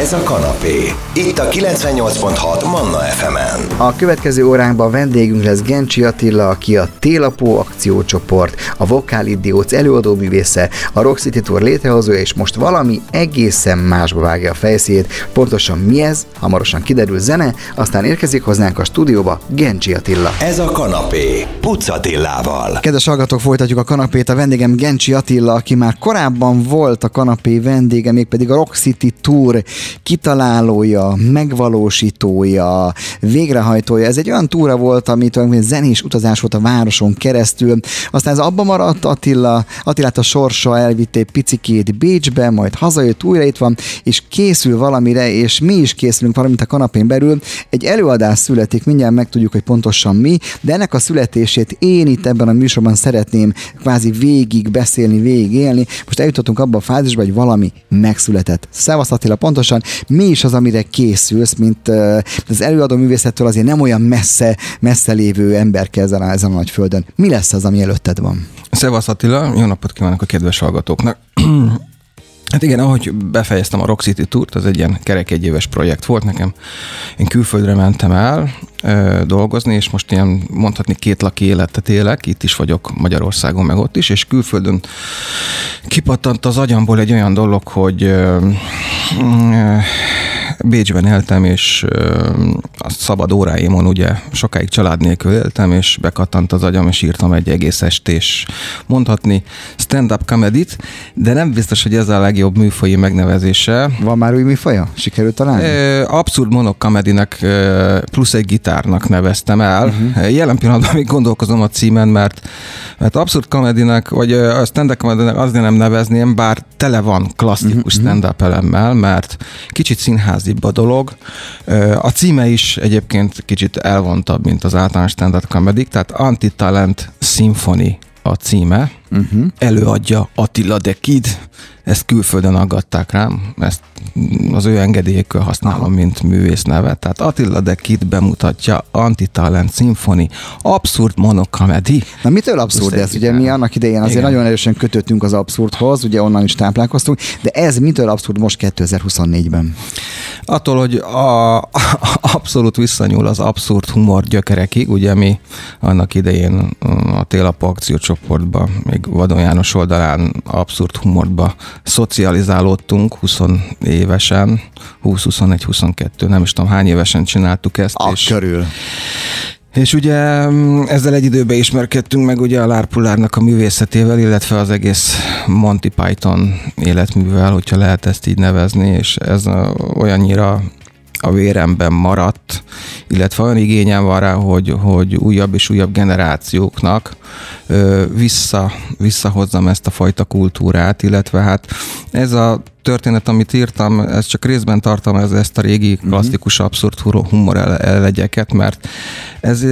Ez a kanapé. Itt a 98.6 Manna FM-en. A következő óránkban vendégünk lesz Gencsi Attila, aki a Télapó akciócsoport, a Vokál Idióc előadóművésze, a Rock City Tour létrehozója, és most valami egészen másba vágja a fejszét. Pontosan mi ez? Hamarosan kiderül zene, aztán érkezik hozzánk a stúdióba Gencsi Attila. Ez a kanapé. Puc Attilával. Kedves hallgatók, folytatjuk a kanapét. A vendégem Gencsi Attila, aki már korábban volt a kanapé vendége, mégpedig a Rock City Tour kitalálója, megvalósítója, végrehajtója. Ez egy olyan túra volt, ami tulajdonképpen zenés utazás volt a városon keresztül. Aztán ez abban maradt Attila, Attilát a sorsa elvitté picikét Bécsbe, majd hazajött, újra itt van, és készül valamire, és mi is készülünk valamit a kanapén belül. Egy előadás születik, mindjárt megtudjuk, hogy pontosan mi, de ennek a születését én itt ebben a műsorban szeretném kvázi végig beszélni, végig élni. Most eljutottunk abba a fázisba, hogy valami megszületett. Szevasz Attila, pontosan mi is az, amire készülsz, mint az előadó művészettől azért nem olyan messze, messze lévő ember kell ezen, ezen a nagy földön. Mi lesz az, ami előtted van? Szevasz Attila, jó napot kívánok a kedves hallgatóknak. Hát igen, ahogy befejeztem a Rock City Tourt, az egy ilyen kerek egyéves projekt volt nekem. Én külföldre mentem el ö, dolgozni, és most ilyen mondhatni két laki életet élek, itt is vagyok Magyarországon, meg ott is, és külföldön kipattant az agyamból egy olyan dolog, hogy ö, ö, Bécsben éltem, és a szabad óráimon ugye sokáig család nélkül éltem, és bekattant az agyam, és írtam egy egész estés mondhatni stand-up comedy de nem biztos, hogy ez a legjobb műfaji megnevezése. Van már új műfaja? Sikerült találni? Abszurd monok comedynek plusz egy gitárnak neveztem el. Uh-huh. Jelen pillanatban még gondolkozom a címen, mert, mert abszurd comedynek, vagy a stand-up comedynek azért nem nevezném, bár tele van klasszikus uh-huh. stand-up elemmel, mert kicsit színházi egyszerűbb a dolog. A címe is egyébként kicsit elvontabb, mint az általános standard comedy, tehát Anti-Talent Symphony a címe. Uh-huh. Előadja Attila de Kid, ezt külföldön aggatták rám, ezt az ő engedélyekkel használom, mint művész nevet. Tehát Attila de Kid bemutatja Antitalent Symphony, abszurd monokamedi. Na mitől abszurd ez? Ugye mi annak idején azért Igen. nagyon erősen kötöttünk az abszurdhoz, ugye onnan is táplálkoztunk, de ez mitől abszurd most 2024-ben? Attól, hogy a, a, abszolút visszanyúl az abszurd humor gyökerekig, ugye mi annak idején a Télapó akciócsoportban, még Vadon János oldalán abszurd humorba szocializálódtunk 20 évesen, 20-21-22, nem is tudom hány évesen csináltuk ezt. A és körül. És ugye mm, ezzel egy időben ismerkedtünk meg ugye a Lárpullárnak a művészetével, illetve az egész Monty Python életművel, hogyha lehet ezt így nevezni, és ez olyannyira a véremben maradt, illetve olyan igényem van rá, hogy, hogy újabb és újabb generációknak vissza, visszahozzam ezt a fajta kultúrát, illetve hát ez a történet, amit írtam, ez csak részben tartom ez, ezt a régi mhm. klasszikus abszurd humor elegyeket, mert ez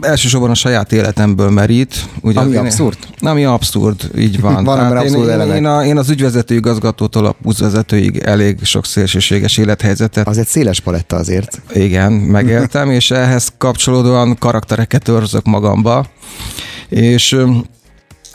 elsősorban a saját életemből merít. Ugye ami én, abszurd? Ami abszurd, így van. van Tehát én, én, én, a, én az ügyvezető igazgatótól a buszvezetőig elég sok szélsőséges élethelyzetet. Az egy széles paletta azért. Igen, megéltem, és ehhez kapcsolódóan karaktereket őrzök magamba. És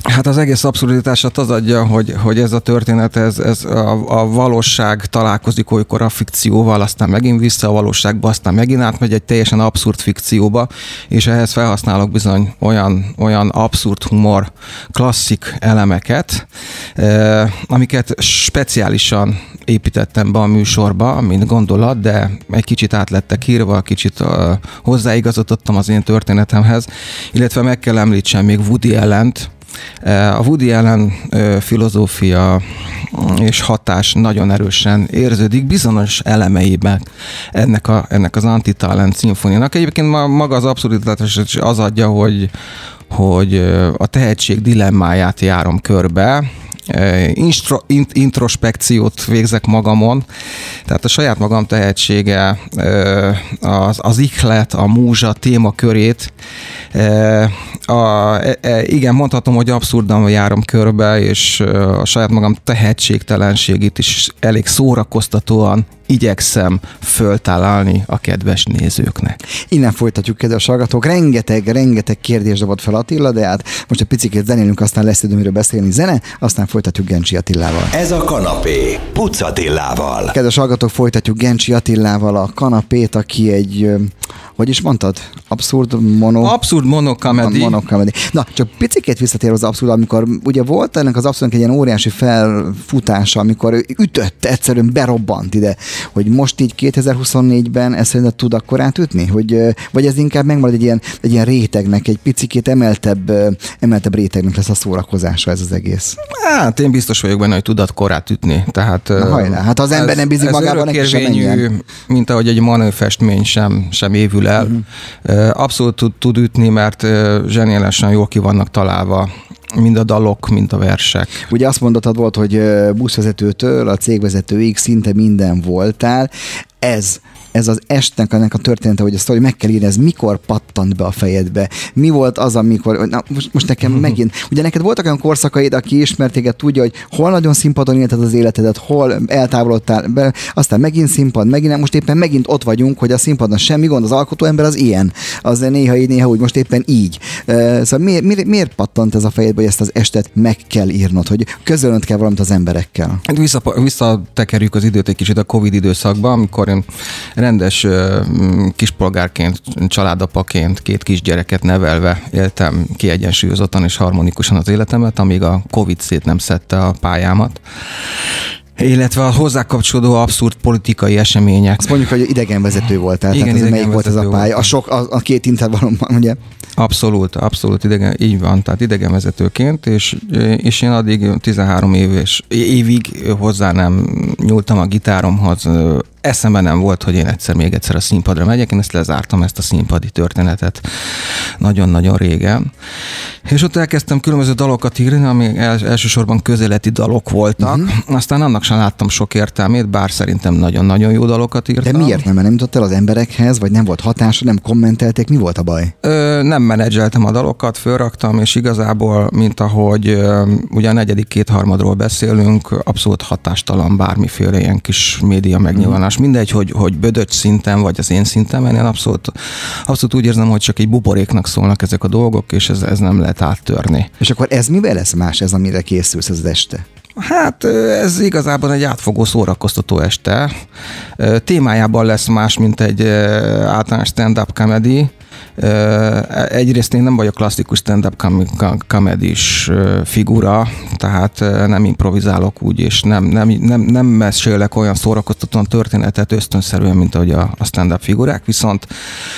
Hát az egész abszurditását az adja, hogy, hogy ez a történet, ez, ez a, a valóság találkozik olykor a fikcióval, aztán megint vissza a valóságba, aztán megint átmegy egy teljesen abszurd fikcióba, és ehhez felhasználok bizony olyan, olyan abszurd humor, klasszik elemeket, eh, amiket speciálisan építettem be a műsorba, mint gondolat, de egy kicsit át lettek írva, kicsit uh, hozzáigazítottam az én történetemhez, illetve meg kell említsem még Woody allen a Woody Allen filozófia és hatás nagyon erősen érződik bizonyos elemeiben ennek, a, ennek az anti-talent szimfoniának. Egyébként maga az abszurditás az adja, hogy, hogy a tehetség dilemmáját járom körbe, instro, int, introspekciót végzek magamon, tehát a saját magam tehetsége, az, az ihlet, a múzsa témakörét, a, e, e, igen, mondhatom, hogy abszurdan járom körbe, és a saját magam tehetségtelenségét is elég szórakoztatóan igyekszem föltalálni a kedves nézőknek. Innen folytatjuk, kedves hallgatók. Rengeteg, rengeteg kérdés dobott fel Attila, de hát most egy picit zenélünk, aztán lesz időmről beszélni zene, aztán folytatjuk Gencsi Attilával. Ez a kanapé, Puc Attilával. Kedves hallgatók, folytatjuk Gencsi Attilával a kanapét, aki egy hogy is mondtad? Abszurd mono... Abszurd monokamedi. monokamedi. Na, csak picit visszatér az abszurd, amikor ugye volt ennek az abszurdnak egy ilyen óriási felfutása, amikor ő ütött, egyszerűen berobbant ide, hogy most így 2024-ben ezt szerinted tud akkor átütni? Hogy, vagy ez inkább megmarad egy ilyen, egy ilyen rétegnek, egy picit emeltebb, emeltebb rétegnek lesz a szórakozása ez az egész? Hát én biztos vagyok benne, hogy tud akkor átütni. Tehát, Na, hajrá, hát az ember nem bízik magában, neki sem mint ahogy egy manőfestmény sem, sem évül el. Uh-huh. Abszolút tud, tud ütni, mert zseniálisan jól ki vannak találva mind a dalok, mind a versek. Ugye azt mondottad volt, hogy buszvezetőtől a cégvezetőig szinte minden voltál. Ez ez az estnek ennek a története, hogy a sztori meg kell írni, ez mikor pattant be a fejedbe? Mi volt az, amikor, na most, most nekem megint, ugye neked voltak olyan korszakaid, aki ismert téged, tudja, hogy hol nagyon színpadon élted az életedet, hol eltávolodtál, be, aztán megint színpad, megint, most éppen megint ott vagyunk, hogy a színpadon semmi gond, az alkotó ember az ilyen, az néha így, néha úgy, most éppen így. Szóval miért, miért, miért pattant ez a fejedbe, hogy ezt az estet meg kell írnod, hogy közölnöd kell valamit az emberekkel? Hát vissza, visszatekerjük az időt egy kicsit a Covid időszakban, amikor én rendes kispolgárként, családapaként, két kisgyereket nevelve éltem kiegyensúlyozottan és harmonikusan az életemet, amíg a Covid szét nem szedte a pályámat illetve a hozzá kapcsolódó abszurd politikai események. Azt mondjuk, hogy idegenvezető voltál, Igen, tehát ez melyik volt ez a pálya? A, sok, a, a két intervallumban, ugye? Abszolút, abszolút idegen, így van, tehát idegenvezetőként, és, és én addig 13 éves, évig hozzá nem nyúltam a gitáromhoz, eszembe nem volt, hogy én egyszer még egyszer a színpadra megyek, én ezt lezártam, ezt a színpadi történetet nagyon-nagyon régen. És ott elkezdtem különböző dalokat írni, ami elsősorban közeleti dalok voltak. Uh-huh. Aztán annak sem láttam sok értelmét, bár szerintem nagyon-nagyon jó dalokat írtam. De miért nem? Nem jutott el az emberekhez, vagy nem volt hatása, nem kommentelték? Mi volt a baj? Ö, nem menedzseltem a dalokat, fölraktam, és igazából, mint ahogy ö, ugye a negyedik kétharmadról beszélünk, abszolút hatástalan bármiféle ilyen kis média megnyilvánulás most mindegy, hogy, hogy bödöcs szinten, vagy az én szinten, én abszolút, abszolút úgy érzem, hogy csak egy buboréknak szólnak ezek a dolgok, és ez, ez nem lehet áttörni. És akkor ez mivel lesz más, ez amire készülsz az este? Hát ez igazából egy átfogó szórakoztató este. Témájában lesz más, mint egy általános stand-up comedy, Egyrészt én nem vagyok klasszikus stand-up comedis figura, tehát nem improvizálok úgy, és nem, nem, nem, nem mesélek olyan szórakoztatóan történetet ösztönszerűen, mint ahogy a, a stand-up figurák, viszont,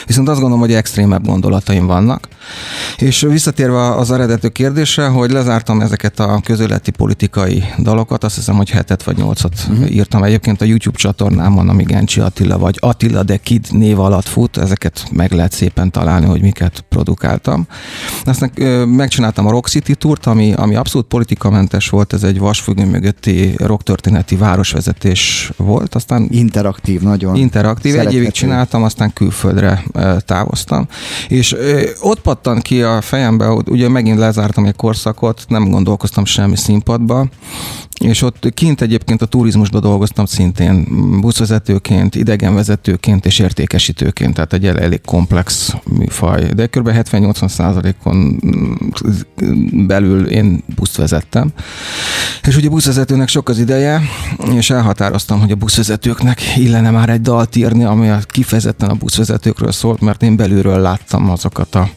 viszont azt gondolom, hogy extrémebb gondolataim vannak. És visszatérve az eredető kérdésre, hogy lezártam ezeket a közéleti politikai dalokat, azt hiszem, hogy hetet vagy nyolcat uh-huh. írtam. Egyébként a YouTube csatornámon, ami Gencsi Attila vagy Attila de Kid név alatt fut, ezeket meg lehet szépen találni, hogy miket produkáltam. Aztán megcsináltam a Rock City Tourt, ami, ami abszolút politikamentes volt, ez egy vasfüggő mögötti rocktörténeti városvezetés volt. Aztán interaktív, nagyon. Interaktív, egy évig csináltam, aztán külföldre távoztam. És ott pattan ki a fejembe, ugye megint lezártam egy korszakot, nem gondolkoztam semmi színpadba, és ott kint egyébként a turizmusban dolgoztam szintén buszvezetőként, idegenvezetőként és értékesítőként, tehát egy elég komplex műfaj. De kb. 70-80 százalékon belül én buszt vezettem. És ugye buszvezetőnek sok az ideje, és elhatároztam, hogy a buszvezetőknek illene már egy dalt írni, ami kifejezetten a buszvezetőkről szólt, mert én belülről láttam azokat a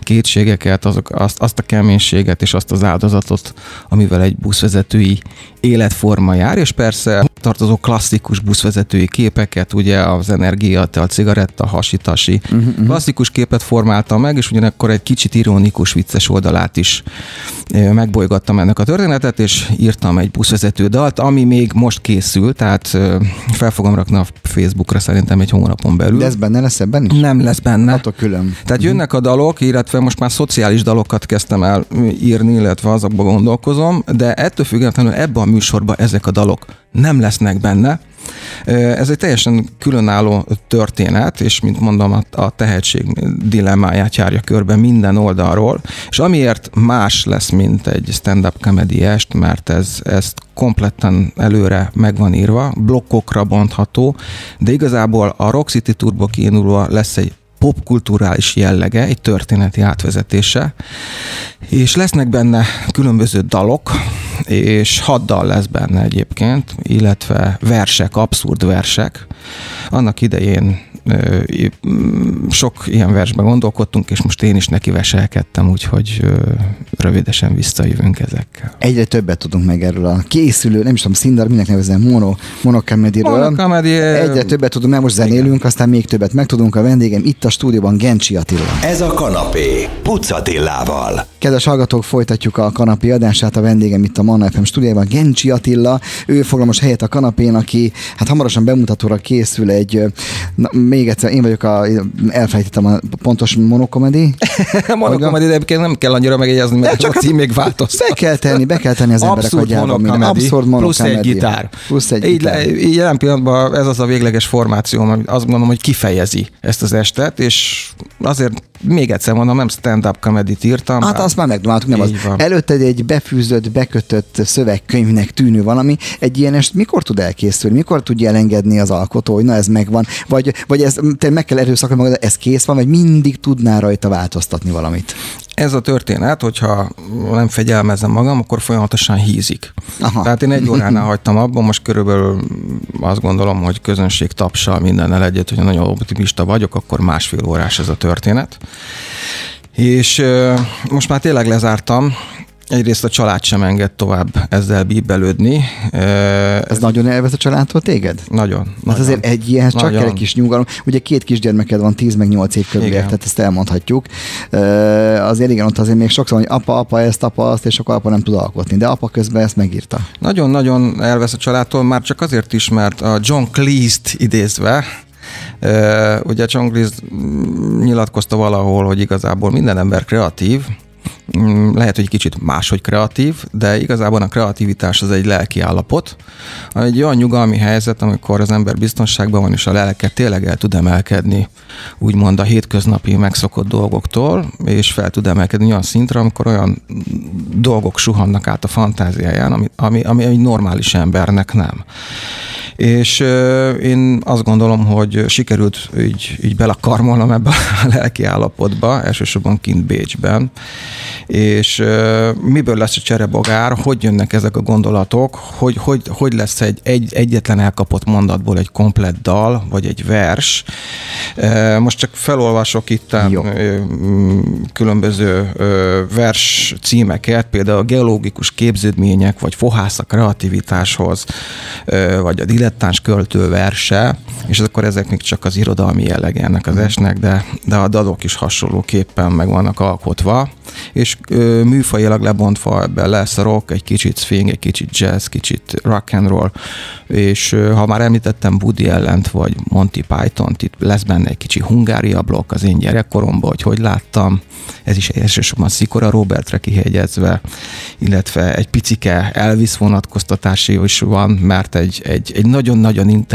kétségeket, azok, azt, azt a keménységet és azt az áldozatot, amivel egy buszvezetői életforma jár, és persze tartozó klasszikus buszvezetői képeket, ugye az energia, a cigaretta, hasitasi. Uh-huh, uh-huh. Klasszikus képet formáltam meg, és ugyanakkor egy kicsit ironikus, vicces oldalát is megbolygattam ennek a történetet, és írtam egy buszvezető dalt, ami még most készül, tehát fel fogom rakni a Facebookra szerintem egy hónapon belül. De ez benne lesz ebben is? Nem lesz benne. Attól külön. Tehát jönnek a dalok, illetve most már szociális dalokat kezdtem el írni, illetve azokba gondolkozom, de ettől függetlenül ebben a műsorban ezek a dalok nem lesznek benne. Ez egy teljesen különálló történet, és mint mondom, a tehetség dilemmáját járja körbe minden oldalról, és amiért más lesz, mint egy stand-up comedy est, mert ez, ez kompletten előre meg van írva, blokkokra bontható, de igazából a Rock City Turbo kiindulva lesz egy popkulturális jellege, egy történeti átvezetése, és lesznek benne különböző dalok, és hat dal lesz benne egyébként, illetve versek, abszurd versek. Annak idején sok ilyen versben gondolkodtunk, és most én is neki veselkedtem, úgyhogy rövidesen visszajövünk ezekkel. Egyre többet tudunk meg erről a készülő, nem is tudom, szindar, minek nevezem, mono, monokamediről. Monokamedi... Egyre többet tudunk, mert most zenélünk, igen. aztán még többet megtudunk. A vendégem itt a stúdióban Gencsi Attila. Ez a kanapé, Pucatillával. Kedves hallgatók, folytatjuk a kanapé adását. A vendégem itt a Manna FM stúdióban Gencsi Attila. Ő foglal most helyet a kanapén, aki hát hamarosan bemutatóra készül egy, na, még egyszer, én vagyok a, elfelejtettem a pontos monokomedi. monokomedi, de egyébként nem kell annyira megjegyezni, mert csak a cím még változtat. Be kell tenni, be kell tenni az emberek agyába. Abszurd monokomedi. Plusz egy gitár. Plusz egy így, gitár. így jelen pillanatban ez az a végleges formáció, ami azt gondolom, hogy kifejezi ezt az estet, és azért még egyszer mondom, nem stand-up comedy írtam. Hát azt már megdumáltuk, nem az. Van. Előtte egy befűzött, bekötött szövegkönyvnek tűnő valami. Egy ilyen est mikor tud elkészülni? Mikor tudja elengedni az alkotó, hogy na ez megvan? Vagy, vagy ez, te meg kell erőszakolni magad, ez kész van, vagy mindig tudná rajta változtatni valamit? Ez a történet, hogyha nem fegyelmezem magam, akkor folyamatosan hízik. Aha. Tehát én egy óránál hagytam abban, most körülbelül azt gondolom, hogy közönség tapsal mindennel egyet, hogy nagyon optimista vagyok, akkor másfél órás ez a történet. És most már tényleg lezártam, Egyrészt a család sem enged tovább ezzel bíbelődni. Ez nagyon elvesz a családtól téged? Nagyon. Hát nagyon azért egy ilyen csak egy kis nyugalom. Ugye két kisgyermeked van, 10 meg 8 év körül, tehát ezt elmondhatjuk. Azért igen, ott azért még sokszor, hogy apa, apa ezt, apa azt, és akkor apa nem tud alkotni. De apa közben ezt megírta. Nagyon-nagyon elvesz a családtól, már csak azért is, mert a John Cleese-t idézve, ugye John Cleese nyilatkozta valahol, hogy igazából minden ember kreatív, lehet, hogy kicsit máshogy kreatív, de igazából a kreativitás az egy lelki állapot, egy olyan nyugalmi helyzet, amikor az ember biztonságban van, és a lelke tényleg el tud emelkedni, úgymond a hétköznapi megszokott dolgoktól, és fel tud emelkedni olyan szintre, amikor olyan dolgok suhannak át a fantáziáján, ami, ami, ami egy normális embernek nem. És én azt gondolom, hogy sikerült így, így belakarmolnom ebbe a lelki állapotba, elsősorban kint Bécsben, és miből lesz a cserebogár, hogy jönnek ezek a gondolatok, hogy, hogy, hogy lesz egy, egy egyetlen elkapott mondatból egy komplett dal, vagy egy vers. Most csak felolvasok itt a különböző vers címeket, például a geológikus képződmények, vagy fohász a kreativitáshoz, vagy a dilettáns költő verse, és akkor ezek még csak az irodalmi jellege ennek az esnek, de, de a dadok is hasonlóképpen meg vannak alkotva, és ö, műfajilag lebontva ebben lesz a rock, egy kicsit swing, egy kicsit jazz, kicsit rock and roll, és ha már említettem Woody ellent, vagy Monty python itt lesz benne egy kicsi Hungária blokk az én gyerekkoromban, hogy hogy láttam, ez is elsősorban Szikora Robertre kihegyezve, illetve egy picike Elvis vonatkoztatási is van, mert egy, egy, egy nagyon-nagyon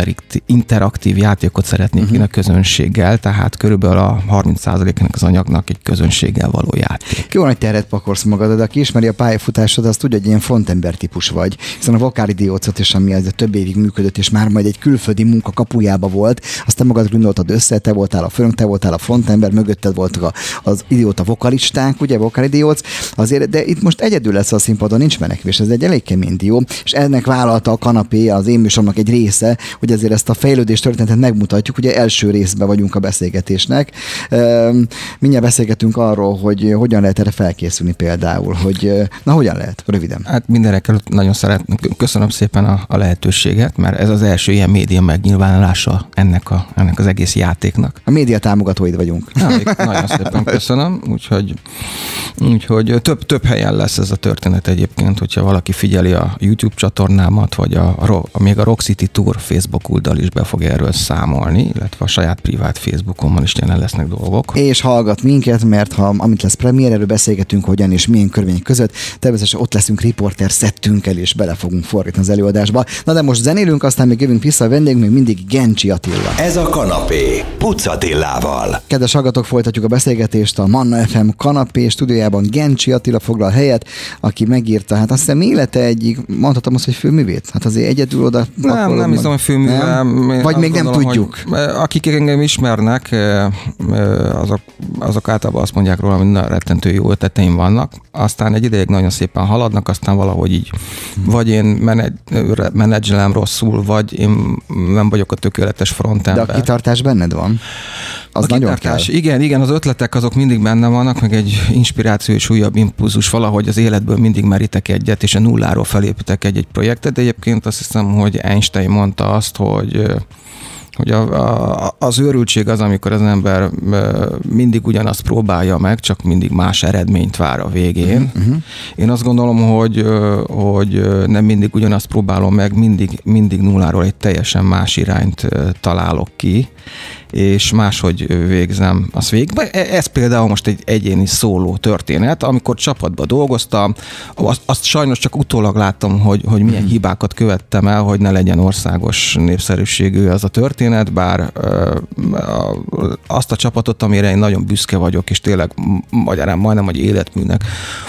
interaktív játékot szeretnék uh-huh. én a közönséggel, tehát körülbelül a 30%-nak az anyagnak egy közönséggel való játék. Jó nagy teret pakorsz magad, de aki ismeri a pályafutásod, az tudja, hogy ilyen frontember típus vagy. Hiszen a vokálidiócot is, ami az több évig működött, és már majd egy külföldi munka kapujába volt, aztán magad gondoltad össze, te voltál a főnök, te voltál a frontember, mögötted voltak az idióta vokalisták, ugye, vokálidióc, azért, de itt most egyedül lesz a színpadon, nincs menekvés, ez egy elég kemény dió, és ennek vállalta a kanapé az én műsoromnak egy része, hogy azért ezt a fejlődés történetet megmutatjuk, ugye első részben vagyunk a beszélgetésnek. Mindjárt beszélgetünk arról, hogy hogyan lehet erre felkészülni például, hogy na hogyan lehet, röviden? Hát mindenek előtt nagyon szeretném, köszönöm szépen a, a lehetőséget, mert ez az első ilyen média megnyilvánulása ennek, a, ennek az egész játéknak. A média támogatóid vagyunk. Na, nagyon szépen köszönöm, úgyhogy, úgyhogy több, több helyen lesz ez a történet egyébként, hogyha valaki figyeli a YouTube csatornámat, vagy a, a, a még a Rock City Tour Facebook oldal is be fog erről számolni, illetve a saját privát Facebookomon is jelen lesznek dolgok. És hallgat minket, mert ha amit lesz premier, erről beszélgetünk, hogyan és milyen körvények között. Természetesen ott leszünk riporter szettünkkel, és bele fogunk fordítani az előadásba. Na de most zenélünk, aztán még jövünk vissza a vendég, még mindig Gencsi Attila. Ez a kanapé, Pucatillával. Kedves hallgatók, folytatjuk a beszélgetést a Manna FM kanapé stúdiójában Gencsi Attila foglal helyet, aki megírta, hát azt hiszem élete egyik, mondhatom azt, hogy főművét? Hát azért egyedül oda... Nem, nem hiszem, hogy főműve. Vagy még nem gondolom, tudjuk. Hogy, akik engem ismernek, azok, azok általában azt mondják róla, hogy nagyon rettentő jó ötleteim vannak. Aztán egy ideig nagyon szépen haladnak, aztán valahogy így vagy én menedzselem rosszul, vagy én nem vagyok a tökéletes frontember. De a kitartás benned van? Az a nagyon kitartás, kell. Igen, igen, az ötletek azok mindig benne vannak, meg egy inspiráció és újabb impulzus valahogy az életből mindig merítek egyet, és a nulláról felépítek egy-egy projektet, de egyébként azt hiszem, hogy Einstein mondta azt, hogy hogy a, a, az őrültség az, amikor az ember mindig ugyanazt próbálja meg, csak mindig más eredményt vár a végén. Uh-huh. Én azt gondolom, hogy, hogy nem mindig ugyanazt próbálom meg, mindig, mindig nulláról egy teljesen más irányt találok ki, és máshogy végzem azt végbe. E, ez például most egy egyéni szóló történet, amikor csapatban dolgoztam, azt, azt sajnos csak utólag láttam, hogy, hogy milyen mhm. hibákat követtem el, hogy ne legyen országos népszerűségű az a történet, bár azt a csapatot, amire én nagyon büszke vagyok, és tényleg magyarán majdnem, hogy életműnek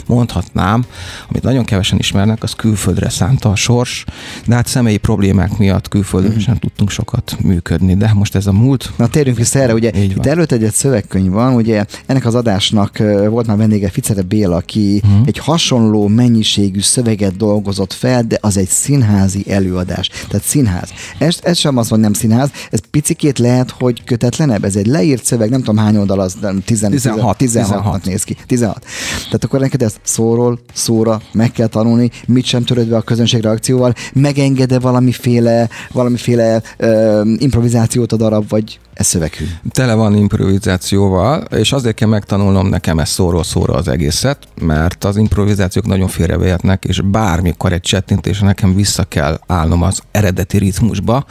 mondhatnám, amit nagyon kevesen ismernek, az külföldre szánta a sors, de hát személyi problémák miatt külföldön mm. sem tudtunk sokat működni, de most ez a múlt. Na térjünk vissza erre, ugye itt előtt egy szövegkönyv van, ugye ennek az adásnak volt már vendége Ficere Béla, aki uh-huh. egy hasonló mennyiségű szöveget dolgozott fel, de az egy színházi előadás. Tehát színház. Ez, ez sem az, hogy nem színház, ez picikét lehet, hogy kötetlenebb. Ez egy leírt szöveg, nem tudom hány oldal az, nem, 10, 16, 16, 16 néz ki. 16. Tehát akkor neked ezt szóról szóra meg kell tanulni, mit sem törődve a közönség reakcióval, megengede valamiféle, valamiféle uh, improvizációt a darab, vagy ez szöveghű. Tele van improvizációval, és azért kell megtanulnom nekem ezt szóról szóra az egészet, mert az improvizációk nagyon félrevehetnek, és bármikor egy csettintés nekem vissza kell állnom az eredeti ritmusba,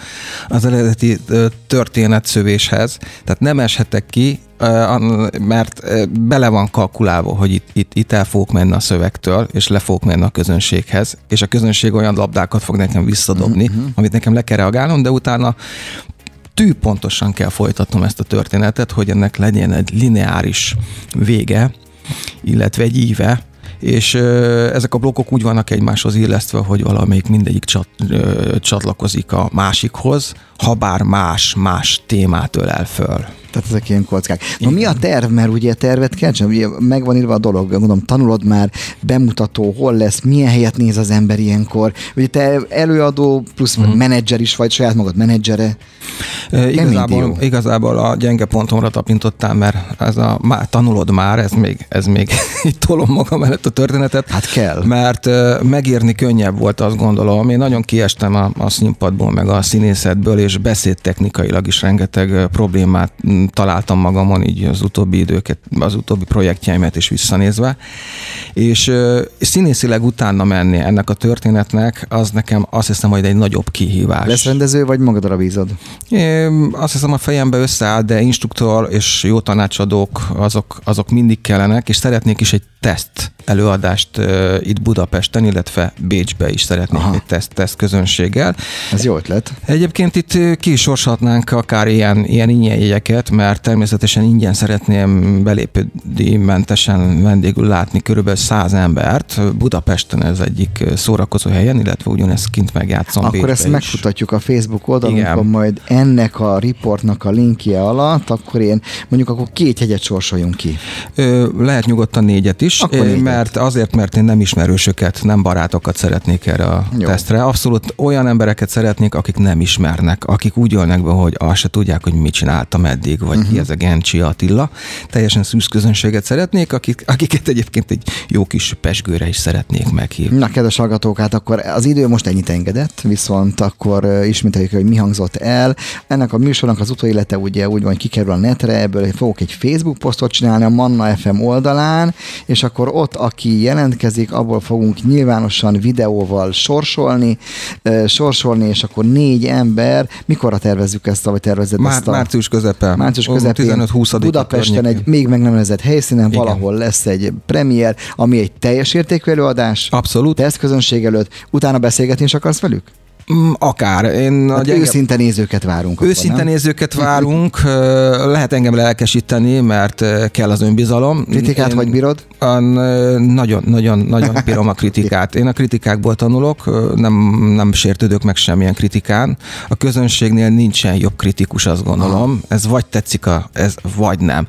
az eredeti történetszövéshez, tehát nem eshetek ki, mert bele van kalkulálva, hogy itt, itt, itt el fogok menni a szövegtől, és le fogok menni a közönséghez, és a közönség olyan labdákat fog nekem visszadobni, uh-huh. amit nekem le kell reagálnom, de utána tűpontosan kell folytatnom ezt a történetet, hogy ennek legyen egy lineáris vége, illetve egy íve, és ezek a blokkok úgy vannak egymáshoz illesztve, hogy valamelyik mindegyik csat, csatlakozik a másikhoz, ha bár más-más témát ölel föl. Tehát ezek ilyen kockák. Na mi a terv? Mert ugye tervet kell csinálni, ugye megvan írva a dolog, mondom, tanulod már, bemutató, hol lesz, milyen helyet néz az ember ilyenkor. Ugye te előadó plusz uh-huh. menedzser is vagy, saját magad menedzsere. E, igazából, igazából a gyenge pontomra tapintottál, mert ez a má, tanulod már, ez még, ez még itt tolom magam mellett a történetet. Hát kell. Mert megírni könnyebb volt, azt gondolom. Én nagyon kiestem a, a színpadból, meg a színészetből, és beszédtechnikailag is rengeteg problémát találtam magamon így az utóbbi időket, az utóbbi projektjeimet is visszanézve, és, és színészileg utána menni ennek a történetnek, az nekem azt hiszem, hogy egy nagyobb kihívás. Lesz rendező, vagy magadra bízod? Én azt hiszem a fejembe összeáll, de instruktor és jó tanácsadók azok, azok mindig kellenek, és szeretnék is egy teszt előadást uh, itt Budapesten, illetve Bécsbe is szeretnék Aha. egy teszt, teszt közönséggel. Ez jó ötlet. Egyébként itt ki is akár ilyen, ilyen ingyen jegyeket, mert természetesen ingyen szeretném belépődi mentesen vendégül látni körülbelül száz embert. Budapesten ez egyik szórakozó helyen, illetve ugyanezt kint megjátszom Akkor ezt is. megfutatjuk a Facebook oldalunkon, majd ennek a riportnak a linkje alatt, akkor én mondjuk akkor két hegyet sorsoljunk ki. Ö, lehet nyugodtan négyet is, akkor négyet. Mert azért, mert én nem ismerősöket, nem barátokat szeretnék erre a Jó. tesztre. Abszolút olyan embereket szeretnék, akik nem ismernek, akik úgy jönnek be, hogy azt se tudják, hogy mit csináltam eddig, vagy uh-huh. ki ez a Gencsi Attila. Teljesen szűz közönséget szeretnék, akik, akiket egyébként egy jó kis pesgőre is szeretnék meghívni. Na, kedves hallgatók, hát akkor az idő most ennyit engedett, viszont akkor ismételjük, hogy mi hangzott el. Ennek a műsornak az utóélete ugye úgy van, kikerül a netre, ebből fogok egy Facebook posztot csinálni a Manna FM oldalán, és akkor ott, aki jelentkezik, abból fogunk nyilvánosan videóval sorsolni, sorsolni, és akkor négy ember, mikorra tervezzük ezt, vagy tervezed Már, ezt a... Március közepe. Március közepén 15-20 Budapesten egy még meg nem nevezett helyszínen Igen. valahol lesz egy premier, ami egy teljes értékű előadás. Abszolút. Tesztközönség előtt. Utána beszélgetni is akarsz velük? Mm, akár. Én hát gyenge... Őszinte nézőket várunk. Őszinte akkor, nézőket várunk. Lehet engem lelkesíteni, mert kell az önbizalom. Kritikát Én... vagy bírod? Nagyon, nagyon, nagyon bírom a kritikát. Én a kritikákból tanulok, nem, nem sértődök meg semmilyen kritikán. A közönségnél nincsen jobb kritikus, azt gondolom. Ez vagy tetszik, a, ez vagy nem.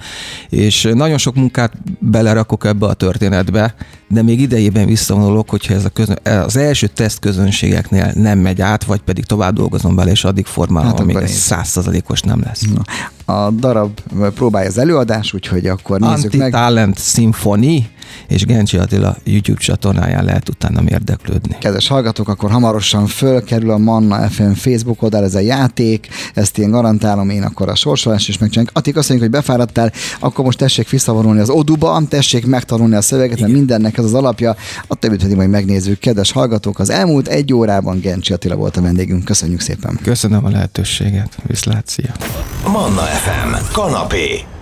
És nagyon sok munkát belerakok ebbe a történetbe, de még idejében visszavonulok, hogyha ez a közön, az első teszt közönségeknél nem megy át, vagy pedig tovább dolgozom bele, és addig formálom, hát amíg ez százszerzalékos nem lesz. Na, a darab próbálja az előadás, úgyhogy akkor nézzük Anti meg. Talent Symphony, és Gencsi Attila YouTube csatornáján lehet utána érdeklődni. Kedves hallgatók, akkor hamarosan fölkerül a Manna FM Facebook oldal ez a játék, ezt én garantálom, én akkor a sorsolás is megcsináljuk. Atik azt mondjuk, hogy befáradtál, akkor most tessék visszavonulni az oduba, tessék megtanulni a szöveget, mert mindennek ez az alapja, a többit pedig majd megnézzük. Kedves hallgatók, az elmúlt egy órában Gencsi Attila volt a vendégünk. Köszönjük szépen. Köszönöm a lehetőséget. Viszlát, szia. Manna FM. Kanapé.